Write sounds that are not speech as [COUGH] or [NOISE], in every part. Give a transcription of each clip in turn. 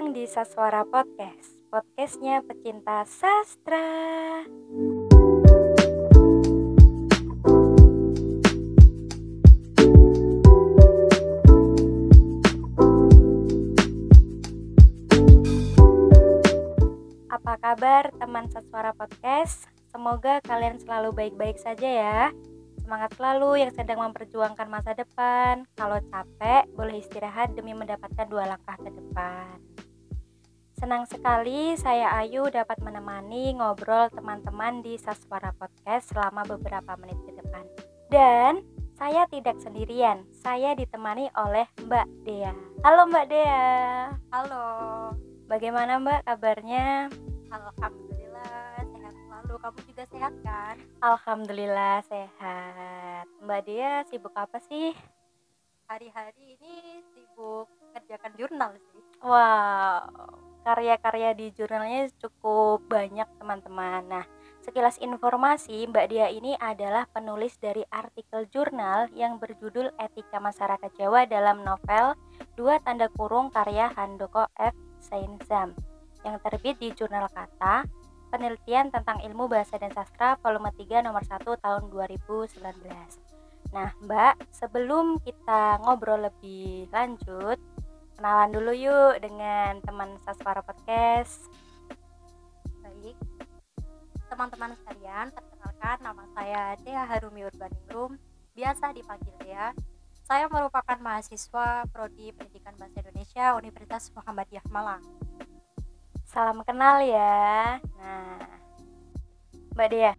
datang di Saswara Podcast Podcastnya pecinta sastra Apa kabar teman Saswara Podcast? Semoga kalian selalu baik-baik saja ya Semangat selalu yang sedang memperjuangkan masa depan. Kalau capek, boleh istirahat demi mendapatkan dua langkah ke depan. Senang sekali saya Ayu dapat menemani ngobrol teman-teman di Saswara Podcast selama beberapa menit ke depan. Dan saya tidak sendirian, saya ditemani oleh Mbak Dea. Halo Mbak Dea. Halo. Bagaimana Mbak kabarnya? Alhamdulillah selalu. Kamu juga sehat kan? Alhamdulillah sehat. Mbak Dia sibuk apa sih? Hari-hari ini sibuk kerjakan jurnal sih. Wow, karya-karya di jurnalnya cukup banyak teman-teman. Nah, sekilas informasi, Mbak Dia ini adalah penulis dari artikel jurnal yang berjudul Etika Masyarakat Jawa dalam novel Dua Tanda Kurung karya Handoko F. Sainzam yang terbit di Jurnal Kata Penelitian tentang Ilmu Bahasa dan Sastra volume 3 nomor 1 tahun 2019. Nah, Mbak, sebelum kita ngobrol lebih lanjut, kenalan dulu yuk dengan teman Saswara Podcast. Baik. Teman-teman sekalian, perkenalkan nama saya Dea Harumi Urbaningrum, biasa dipanggil Dea. Saya merupakan mahasiswa Prodi Pendidikan Bahasa Indonesia Universitas Muhammadiyah Malang. Salam kenal ya. Nah, Mbak Dea,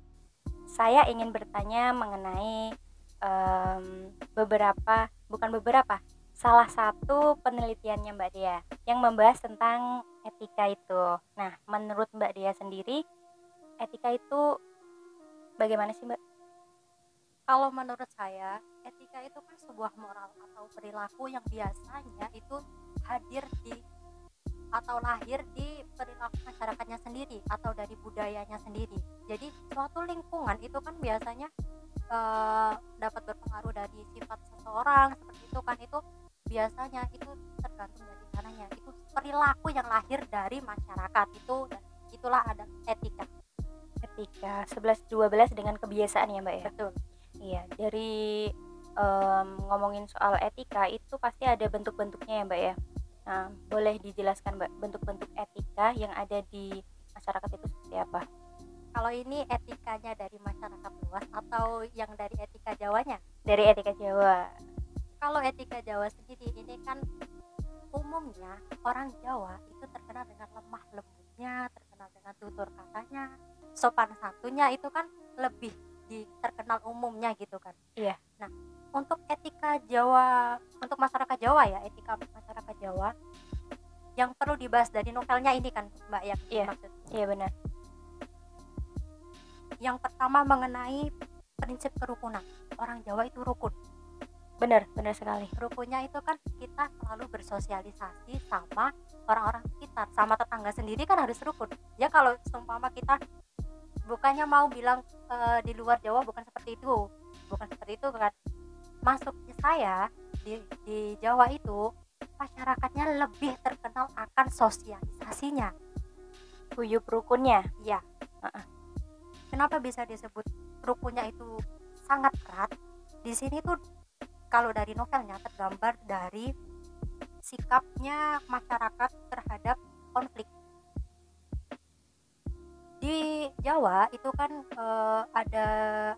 saya ingin bertanya mengenai um, beberapa, bukan beberapa, salah satu penelitiannya Mbak Dea yang membahas tentang etika itu. Nah, menurut Mbak Dea sendiri, etika itu bagaimana sih Mbak? Kalau menurut saya, etika itu kan sebuah moral atau perilaku yang biasanya itu hadir di atau lahir di perilaku masyarakatnya sendiri atau dari budayanya sendiri. Jadi suatu lingkungan itu kan biasanya e, dapat berpengaruh dari sifat seseorang seperti itu kan itu biasanya itu tergantung dari sananya. Itu perilaku yang lahir dari masyarakat itu dan itulah ada etika. Etika 11 12 dengan kebiasaan ya, Mbak ya. Betul. Iya, dari um, ngomongin soal etika itu pasti ada bentuk-bentuknya ya, Mbak ya Nah, boleh dijelaskan Mbak bentuk-bentuk etika yang ada di masyarakat itu seperti apa? Kalau ini etikanya dari masyarakat luas atau yang dari etika Jawanya? Dari etika Jawa. Kalau etika Jawa sendiri ini kan umumnya orang Jawa itu terkenal dengan lemah lembutnya, terkenal dengan tutur katanya, sopan santunnya itu kan lebih di terkenal umumnya gitu kan. Iya. Nah, untuk etika Jawa untuk masyarakat Jawa ya etika masyarakat Jawa yang perlu dibahas dari novelnya ini kan Mbak ya iya, maksud iya benar. Yang pertama mengenai prinsip kerukunan. Orang Jawa itu rukun benar benar sekali. Rukunnya itu kan kita selalu bersosialisasi sama orang-orang sekitar sama tetangga sendiri kan harus rukun ya kalau seumpama kita bukannya mau bilang e, di luar Jawa bukan seperti itu bukan seperti itu kan. Masuknya saya di, di Jawa itu masyarakatnya lebih terkenal akan sosialisasinya. Huyup rukunnya? Ya uh-uh. kenapa bisa disebut rukunnya itu sangat erat? Di sini tuh kalau dari novelnya tergambar dari sikapnya masyarakat terhadap konflik. Di Jawa itu kan e, ada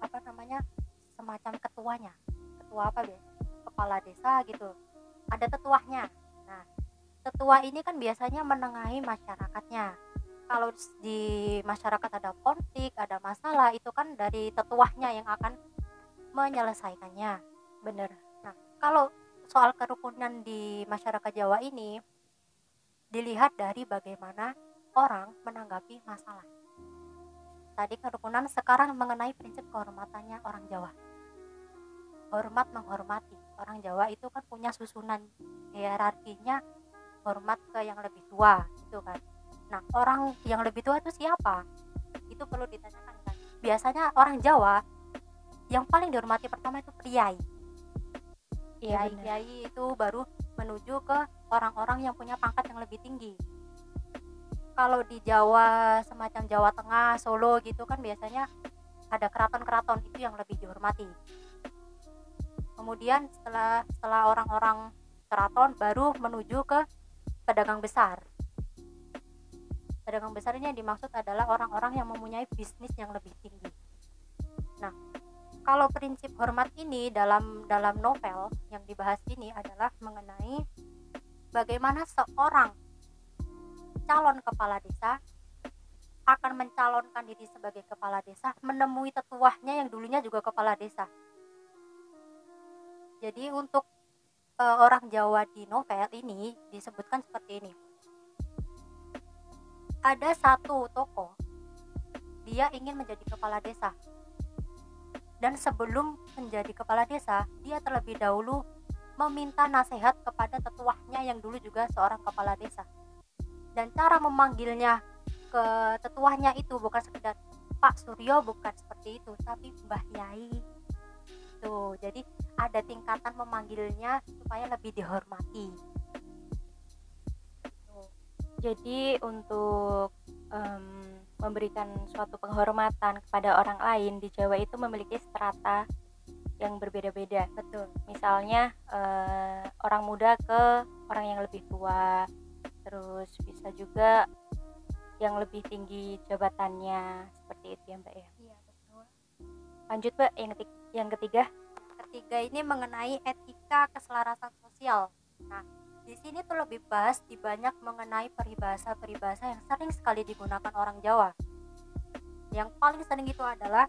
apa namanya semacam ketuanya. Tetua apa ya kepala desa gitu. Ada tetuahnya. Nah tetua ini kan biasanya menengahi masyarakatnya. Kalau di masyarakat ada konflik ada masalah itu kan dari tetuahnya yang akan menyelesaikannya bener. Nah kalau soal kerukunan di masyarakat Jawa ini dilihat dari bagaimana orang menanggapi masalah. Tadi kerukunan sekarang mengenai prinsip kehormatannya orang Jawa. Hormat menghormati. Orang Jawa itu kan punya susunan hierarkinya hormat ke yang lebih tua itu kan. Nah orang yang lebih tua itu siapa? Itu perlu ditanyakan kan. Biasanya orang Jawa yang paling dihormati pertama itu priai iya priai itu baru menuju ke orang-orang yang punya pangkat yang lebih tinggi. Kalau di Jawa semacam Jawa Tengah Solo gitu kan biasanya ada keraton-keraton itu yang lebih dihormati. Kemudian setelah setelah orang-orang keraton baru menuju ke pedagang besar. Pedagang besar ini yang dimaksud adalah orang-orang yang mempunyai bisnis yang lebih tinggi. Nah kalau prinsip hormat ini dalam dalam novel yang dibahas ini adalah mengenai bagaimana seorang calon kepala desa akan mencalonkan diri sebagai kepala desa menemui tetuahnya yang dulunya juga kepala desa. Jadi untuk e, orang Jawa di novel ini disebutkan seperti ini. Ada satu tokoh dia ingin menjadi kepala desa dan sebelum menjadi kepala desa dia terlebih dahulu meminta nasihat kepada tetuahnya yang dulu juga seorang kepala desa. Dan cara memanggilnya ke tetuahnya itu bukan sekedar Pak Suryo bukan seperti itu tapi Mbah Yai itu jadi ada tingkatan memanggilnya supaya lebih dihormati. Jadi untuk um, memberikan suatu penghormatan kepada orang lain di Jawa itu memiliki strata yang berbeda-beda betul. Misalnya uh, orang muda ke orang yang lebih tua terus bisa juga yang lebih tinggi jabatannya seperti itu ya mbak ya. Iya betul. Lanjut mbak yang ketiga, yang ketiga? Ketiga ini mengenai etika keselarasan sosial. Nah di sini tuh lebih bahas di banyak mengenai peribahasa-peribahasa yang sering sekali digunakan orang Jawa. Yang paling sering itu adalah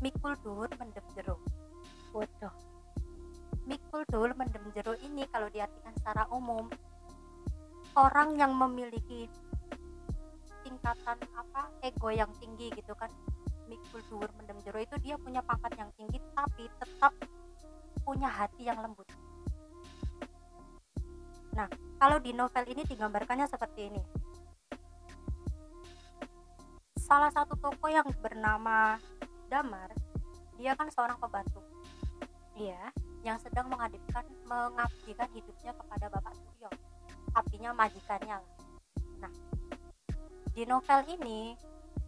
mikul dur mendem jeruk. Bodoh mikul dur mendem jeruk ini kalau diartikan secara umum orang yang memiliki tingkatan apa ego yang tinggi gitu kan mikul dur mendem jero itu dia punya pangkat yang tinggi tapi tetap punya hati yang lembut nah kalau di novel ini digambarkannya seperti ini. Salah satu toko yang bernama Damar dia kan seorang pembantu. Iya yang sedang mengabdikan mengabdikan hidupnya kepada Bapak Suryo. Abdinya majikannya. Nah di novel ini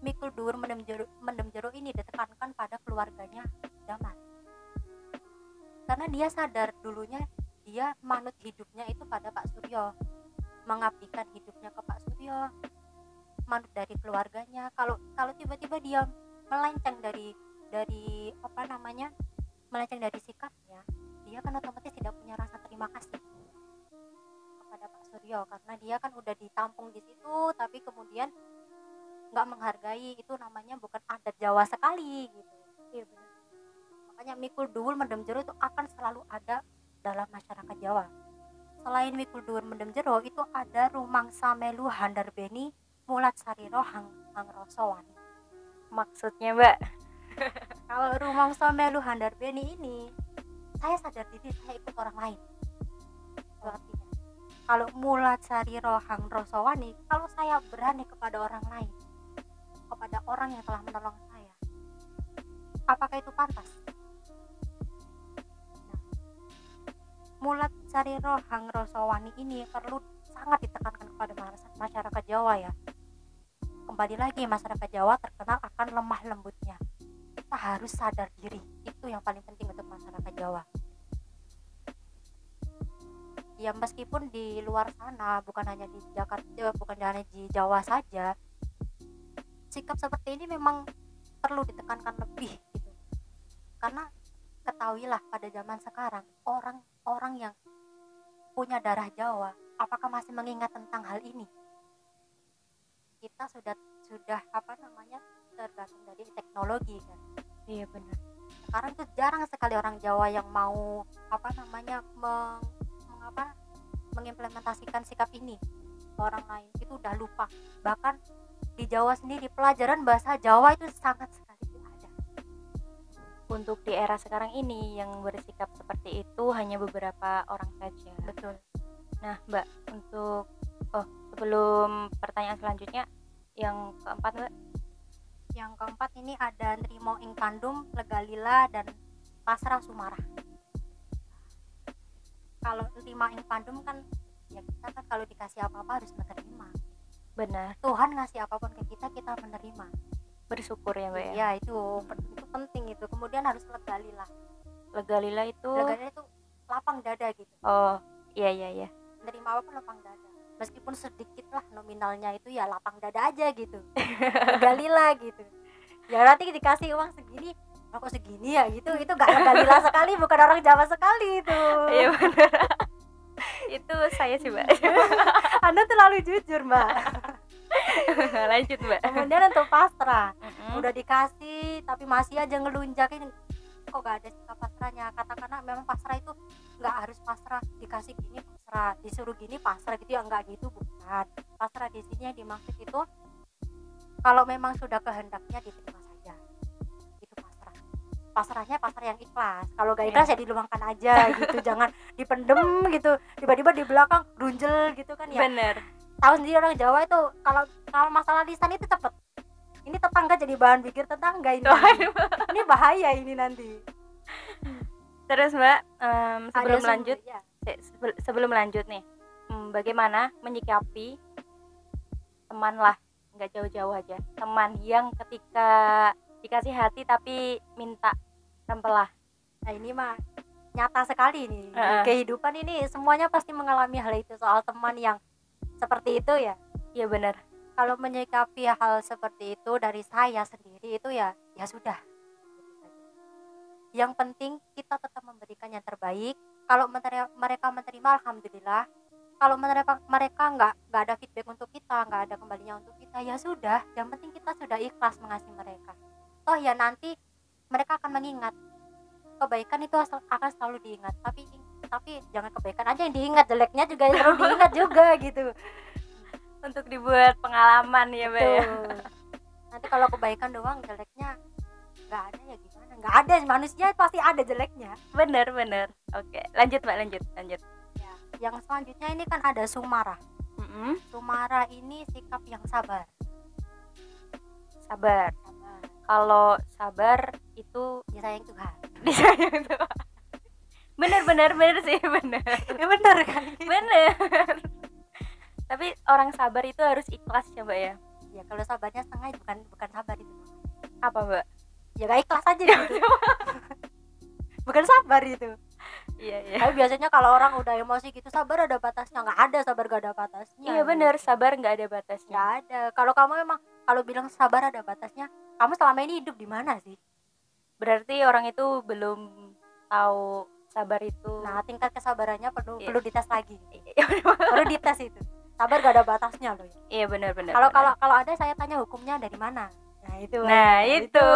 mikul dur mendem jeruk, mendem jeruk ini ditekankan pada keluarganya Daman karena dia sadar dulunya dia manut hidupnya itu pada Pak Suryo. Mengabdikan hidupnya ke Pak Suryo. Manut dari keluarganya. Kalau kalau tiba-tiba dia melenceng dari dari apa namanya melenceng dari sikapnya dia kan otomatis tidak punya rasa terima kasih Suryo. Karena dia kan udah ditampung di situ tapi kemudian nggak menghargai. Itu namanya bukan adat Jawa sekali gitu. Iya benar. Makanya mikul duwul mendem jero itu akan selalu ada dalam masyarakat Jawa. Selain mikul duwul mendem jero itu ada rumang samelu handar beni mulat sariro hang hang rosowan maksudnya mbak? [LAUGHS] Kalau rumang samelu handar beni ini saya sadar diri saya ikut orang lain. Berarti kalau mula cari rohang rosowani kalau saya berani kepada orang lain kepada orang yang telah menolong saya apakah itu pantas mulat cari rohang rosowani ini perlu sangat ditekankan kepada masyarakat Jawa ya. Kembali lagi masyarakat Jawa terkenal akan lemah lembutnya. Kita harus sadar diri itu yang paling penting untuk masyarakat Jawa. Ya meskipun di luar sana bukan hanya di Jakarta eh, bukan hanya di Jawa saja sikap seperti ini memang perlu ditekankan lebih gitu. Karena ketahuilah pada zaman sekarang orang-orang yang punya darah Jawa apakah masih mengingat tentang hal ini? Kita sudah sudah apa namanya tergantung dari teknologi kan? Iya benar. Sekarang tuh jarang sekali orang Jawa yang mau apa namanya meng, apa mengimplementasikan sikap ini. Orang lain itu udah lupa. Bahkan di Jawa sendiri pelajaran bahasa Jawa itu sangat sekali untuk di era sekarang ini yang bersikap seperti itu hanya beberapa orang saja. Betul. Nah mbak untuk oh sebelum pertanyaan selanjutnya yang keempat mbak? Yang keempat ini ada Nrimo ing kandum legalila dan pasrah sumarah. Kalau lima ing pandum kan ya kita kan kalau dikasih apa-apa harus menerima. Benar. Tuhan ngasih apa pun ke kita kita menerima bersyukur ya mbak ya? Ya itu itu penting itu. Kemudian harus legalila legalila itu legalila itu lapang dada gitu. Oh iya iya iya. Menerima apa pun lapang dada. Meskipun sedikit lah nominalnya itu ya lapang dada aja gitu. [LAUGHS] Legalila gitu. Ya nanti dikasih uang segini oh, kok segini ya? Gitu. Itu gak legalila [LAUGHS] sekali bukan orang Jawa sekali itu. Iya benar. [LAUGHS] Itu saya sih mbak. Anda terlalu jujur mbak [LAUGHS] lanjut mbak. Kemudian untuk pasrah. Mm-mm. udah dikasih tapi masih aja ngelunjakin. Kok gak ada sikap pasrahnya? Katakanlah memang pasrah itu nggak harus pasrah dikasih gini pasrah disuruh gini pasrah gitu ya nggak gitu bukan. Pasrah di sini yang dimaksud itu kalau memang sudah kehendaknya diterima saja. Itu pasrah. Pasrahnya pasrah yang ikhlas. Kalau gak ikhlas ya diluangkan aja gitu [LAUGHS] jangan dipendem gitu. Tiba-tiba di belakang runjel gitu kan ya. Bener. Tahu sendiri orang Jawa itu kalau kalau masalah lisan itu cepet ini tetangga jadi bahan pikir tetangga ini. Ini bahaya ini nanti. Terus mbak em, sebelum Ada lanjut ya. se- sebel- sebelum lanjut nih hmm, bagaimana menyikapi teman lah nggak jauh-jauh aja. Teman yang ketika dikasih hati tapi minta tempelah. Nah ini mah nyata sekali nih Di Heeh. kehidupan ini semuanya pasti mengalami hal itu soal teman yang seperti itu ya. Iya bener kalau menyikapi hal seperti itu dari saya sendiri itu ya ya sudah. Yang penting kita tetap memberikan yang terbaik. Kalau mereka menerima alhamdulillah. Kalau mereka mereka nggak nggak ada feedback untuk kita nggak ada kembalinya untuk kita ya sudah. Yang penting kita sudah ikhlas mengasihi mereka. Toh ya nanti mereka akan mengingat. Kebaikan itu asal- akan selalu diingat. Tapi tapi jangan kebaikan aja yang diingat. Jeleknya juga selalu diingat [LAUGHS] juga gitu untuk dibuat pengalaman ya mbak ya. Nanti kalau kebaikan doang jeleknya nggak ada ya gimana? Nggak ada manusia pasti ada jeleknya. bener bener oke lanjut mbak lanjut lanjut Ya. Yang selanjutnya ini kan ada sumara. Mm-mm. Sumara ini sikap yang sabar. sabar Sabar. kalau sabar itu Disayang Tuhan. disayang tuh bener bener bener sih bener Ya benar kan? bener tapi orang sabar itu harus ikhlas ya mbak ya Ya kalau sabarnya setengah bukan bukan sabar itu. apa mbak Ya gak ikhlas aja gitu. [LAUGHS] bukan sabar itu. iya iya Tapi biasanya kalau orang udah emosi gitu sabar ada batasnya. Nggak ada sabar gak ada batasnya. iya bener sabar nggak ada batasnya nggak ada kalau kamu emang kalau bilang sabar ada batasnya kamu selama ini hidup di mana sih berarti orang itu belum tahu sabar itu nah tingkat kesabarannya perlu Iya. perlu dites lagi [LAUGHS] perlu dites itu sabar gak ada batasnya loh. Ya. iya benar benar kalau kalau kalau ada saya tanya hukumnya dari mana? Nah itu. Nah, itu.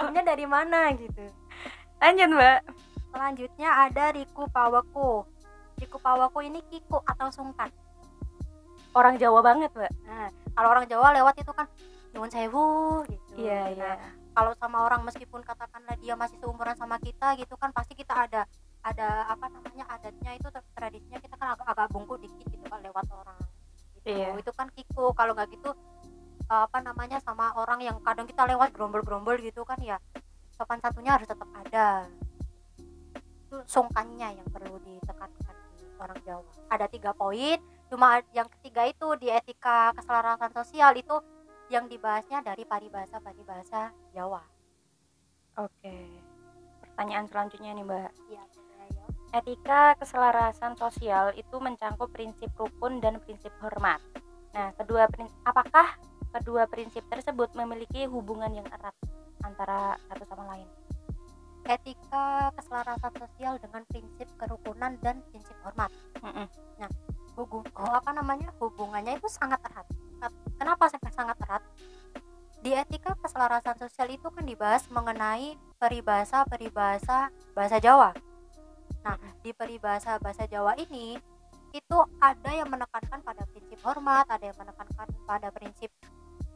hukumnya dari mana gitu. Lanjut mbak. Selanjutnya ada Riku Pawaku. Riku Pawaku ini kiku atau sungkan? Orang Jawa banget mbak. Nah kalau orang Jawa lewat itu kan nyuwun sewu gitu. Iya Nah, iya. kalau sama orang meskipun katakanlah dia masih seumuran sama kita gitu kan pasti kita ada ada apa namanya adatnya itu tra- tradisinya kita kan agak agak bungkuk dikit gitu kan lewat orang gitu. Iya. itu kan kiku kalau nggak gitu apa namanya sama orang yang kadang kita lewat gerombol-gerombol gitu kan ya sopan satunya harus tetap ada itu sungkannya yang perlu ditekankan di orang Jawa ada tiga poin cuma yang ketiga itu di etika keselarasan sosial itu yang dibahasnya dari paribasa paribasa Jawa oke pertanyaan selanjutnya nih mbak ayo. Etika keselarasan sosial itu mencangkup prinsip rukun dan prinsip hormat. Nah kedua prin- apakah kedua prinsip tersebut memiliki hubungan yang erat antara satu sama lain? Etika keselarasan sosial dengan prinsip kerukunan dan prinsip hormat. Mm-mm. hubung oh, apa namanya? Hubungannya itu sangat erat. Kenapa sangat sangat erat? Di etika keselarasan sosial itu kan dibahas mengenai peribahasa peribahasa bahasa Jawa nah di peribahasa bahasa Jawa ini itu ada yang menekankan pada prinsip hormat ada yang menekankan pada prinsip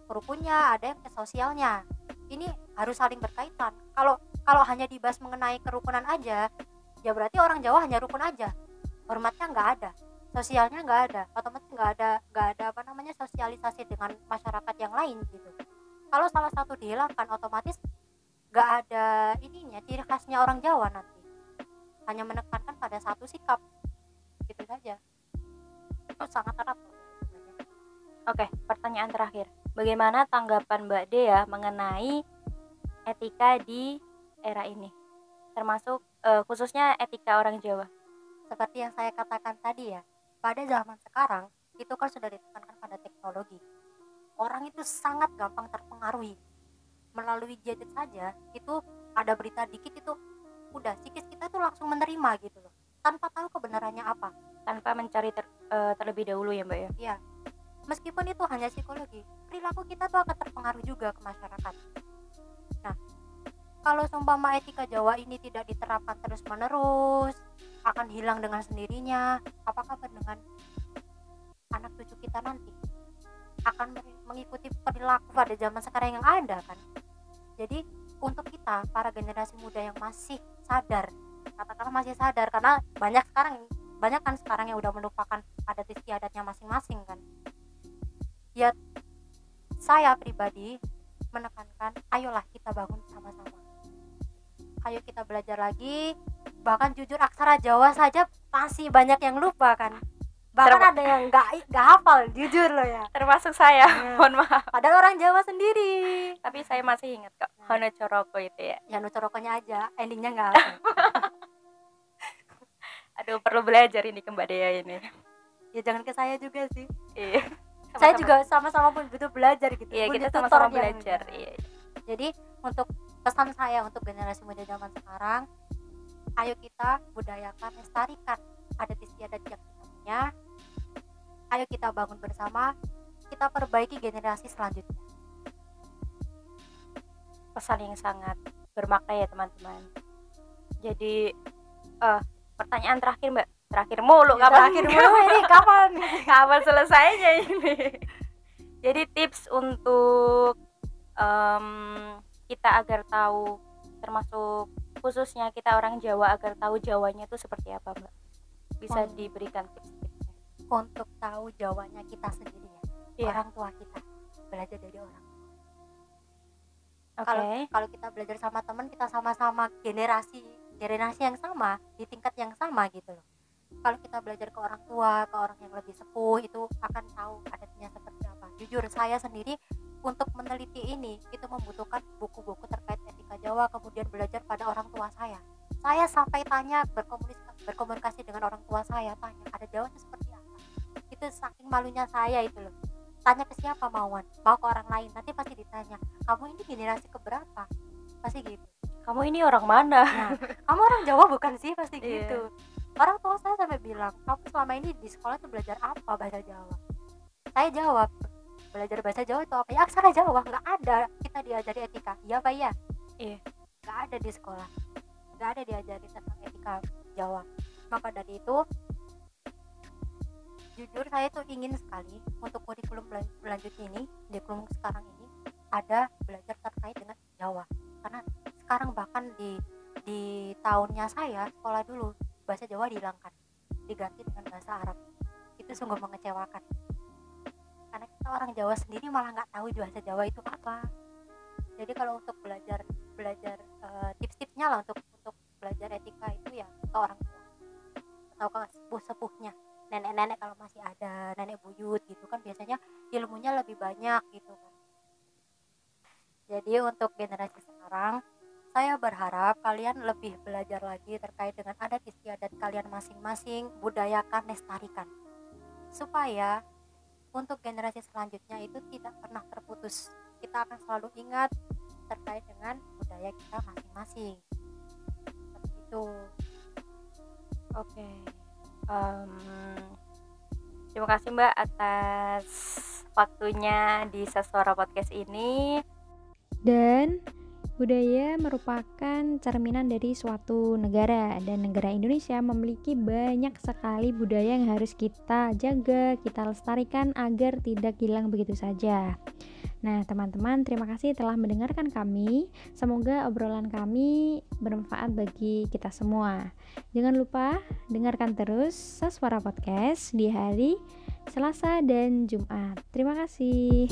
rukunnya ada yang ke sosialnya. Ini harus saling berkaitan. Kalau kalau hanya dibahas mengenai kerukunan aja ya berarti orang Jawa hanya rukun aja. Hormatnya nggak ada sosialnya nggak ada otomatis nggak ada nggak ada apa namanya sosialisasi dengan masyarakat yang lain gitu. Kalau salah satu dihilangkan otomatis nggak ada ininya ciri khasnya orang Jawa nanti hanya menekankan pada satu sikap gitu saja itu sangat erat. Oke, pertanyaan terakhir. Bagaimana tanggapan Mbak Dea mengenai etika di era ini? Termasuk eh, khususnya etika orang Jawa. seperti yang saya katakan tadi ya pada zaman sekarang itu kan sudah ditekankan pada teknologi orang itu sangat gampang terpengaruhi melalui gadget saja itu ada berita dikit itu udah psikis kita tuh langsung menerima gitu loh. Tanpa tahu kebenarannya apa. Tanpa mencari ter- eh, terlebih dahulu ya Mbak ya. meskipun itu hanya psikologi perilaku kita tuh akan terpengaruh juga ke masyarakat. Nah kalau seumpama etika Jawa ini tidak diterapkan terus menerus akan hilang dengan sendirinya apa kabar dengan anak cucu kita nanti? Akan mengikuti perilaku pada zaman sekarang yang ada kan? Jadi untuk kita para generasi muda yang masih sadar katakanlah masih sadar karena banyak sekarang banyak kan sekarang yang udah melupakan adat istiadatnya masing-masing kan? Ya saya pribadi menekankan ayolah kita bangun sama-sama. Ayo kita belajar lagi bahkan jujur aksara Jawa saja masih banyak yang lupa kan bahkan ada yang nggak nggak hafal jujur loh ya Termasuk saya. Iya. [LAUGHS] Mohon maaf. padahal orang Jawa sendiri Tapi saya masih ingat kok. Hono Coroko itu ya. ya nucorokonya aja endingnya nggak [LAUGHS] Aduh, perlu belajar ini ke Mbak Dea ini. ya jangan ke saya juga sih Iya. saya Sama-sama. juga sama-sama pun butuh belajar gitu Iya, kita sama-sama yang- belajar. Iya. Jadi untuk pesan saya untuk generasi muda zaman sekarang, ayo kita budayakan, lestarikan adat istiadat yang kita punya. Ayo kita bangun bersama, kita perbaiki generasi selanjutnya. pesan yang sangat bermakna ya teman-teman. Jadi eh pertanyaan terakhir mbak. Terakhir mulu Ya, kapan? terakhir mulu ini [LAUGHS] kapan? kapan selesainya ini? Jadi tips untuk em, kita agar tahu termasuk khususnya kita orang Jawa agar tahu Jawanya itu seperti apa mbak. Bisa Hmm. diberikan tips-tipsnya Untuk tahu jawabannya kita sendiri ya, Iya. orang tua kita belajar dari orang. Kalau kalau kita belajar sama teman, kita sama-sama generasi generasi yang sama di tingkat yang sama gitu loh. Kalau kita belajar ke orang tua, ke orang yang lebih sepuh itu akan tahu adatnya seperti apa. Jujur saya sendiri untuk meneliti ini itu membutuhkan buku-buku terkait etika Jawa kemudian belajar pada orang tua saya. Saya sampai tanya berkomunikasi berkomunikasi dengan orang tua saya tanya ada Jawanya seperti. Itu saking malunya saya itu loh. Tanya ke siapa mauan, mau ke orang lain? Nanti pasti ditanya kamu ini generasi keberapa? Pasti gitu. Kamu ini orang mana? Nah kamu orang Jawa bukan sih? Pasti Iya. gitu. Orang tua saya sampai bilang kamu selama ini di sekolah tuh belajar apa bahasa Jawa? Saya jawab belajar bahasa Jawa itu apa? Ya aksara Jawa nggak ada. Kita diajari etika. Iya pak ya Iya. nggak ada di sekolah. Nggak ada diajari tentang etika Jawa. Maka dari itu jujur saya tuh ingin sekali untuk kurikulum selanjutnya ini kurikulum sekarang ini ada belajar terkait dengan Jawa. Karena sekarang bahkan di di tahunnya saya sekolah dulu bahasa Jawa dihilangkan diganti dengan bahasa Arab. Itu sungguh mengecewakan. Karena kita orang Jawa sendiri malah nggak tahu bahasa Jawa itu apa. Jadi kalau untuk belajar belajar eh, tips-tipsnya lah untuk untuk belajar etika itu ya ke orang tua. Atau ke sepuh sepuhnya nenek-nenek kalau masih ada nenek buyut gitu kan biasanya ilmunya lebih banyak gitu kan. Jadi untuk generasi sekarang saya berharap kalian lebih belajar lagi terkait dengan adat istiadat kalian masing-masing budayakan lestarikan. Supaya untuk generasi selanjutnya itu tidak pernah terputus. Kita akan selalu ingat terkait dengan budaya kita masing-masing. Seperti itu. Oke. Em, terima kasih Mbak atas waktunya di Sesora Podcast ini. Dan budaya merupakan cerminan dari suatu negara dan negara Indonesia memiliki banyak sekali budaya yang harus kita jaga, kita lestarikan agar tidak hilang begitu saja. Nah, teman-teman, terima kasih telah mendengarkan kami. Semoga obrolan kami bermanfaat bagi kita semua. Jangan lupa dengarkan terus Saswara Podcast di hari Selasa dan Jumat. Terima kasih.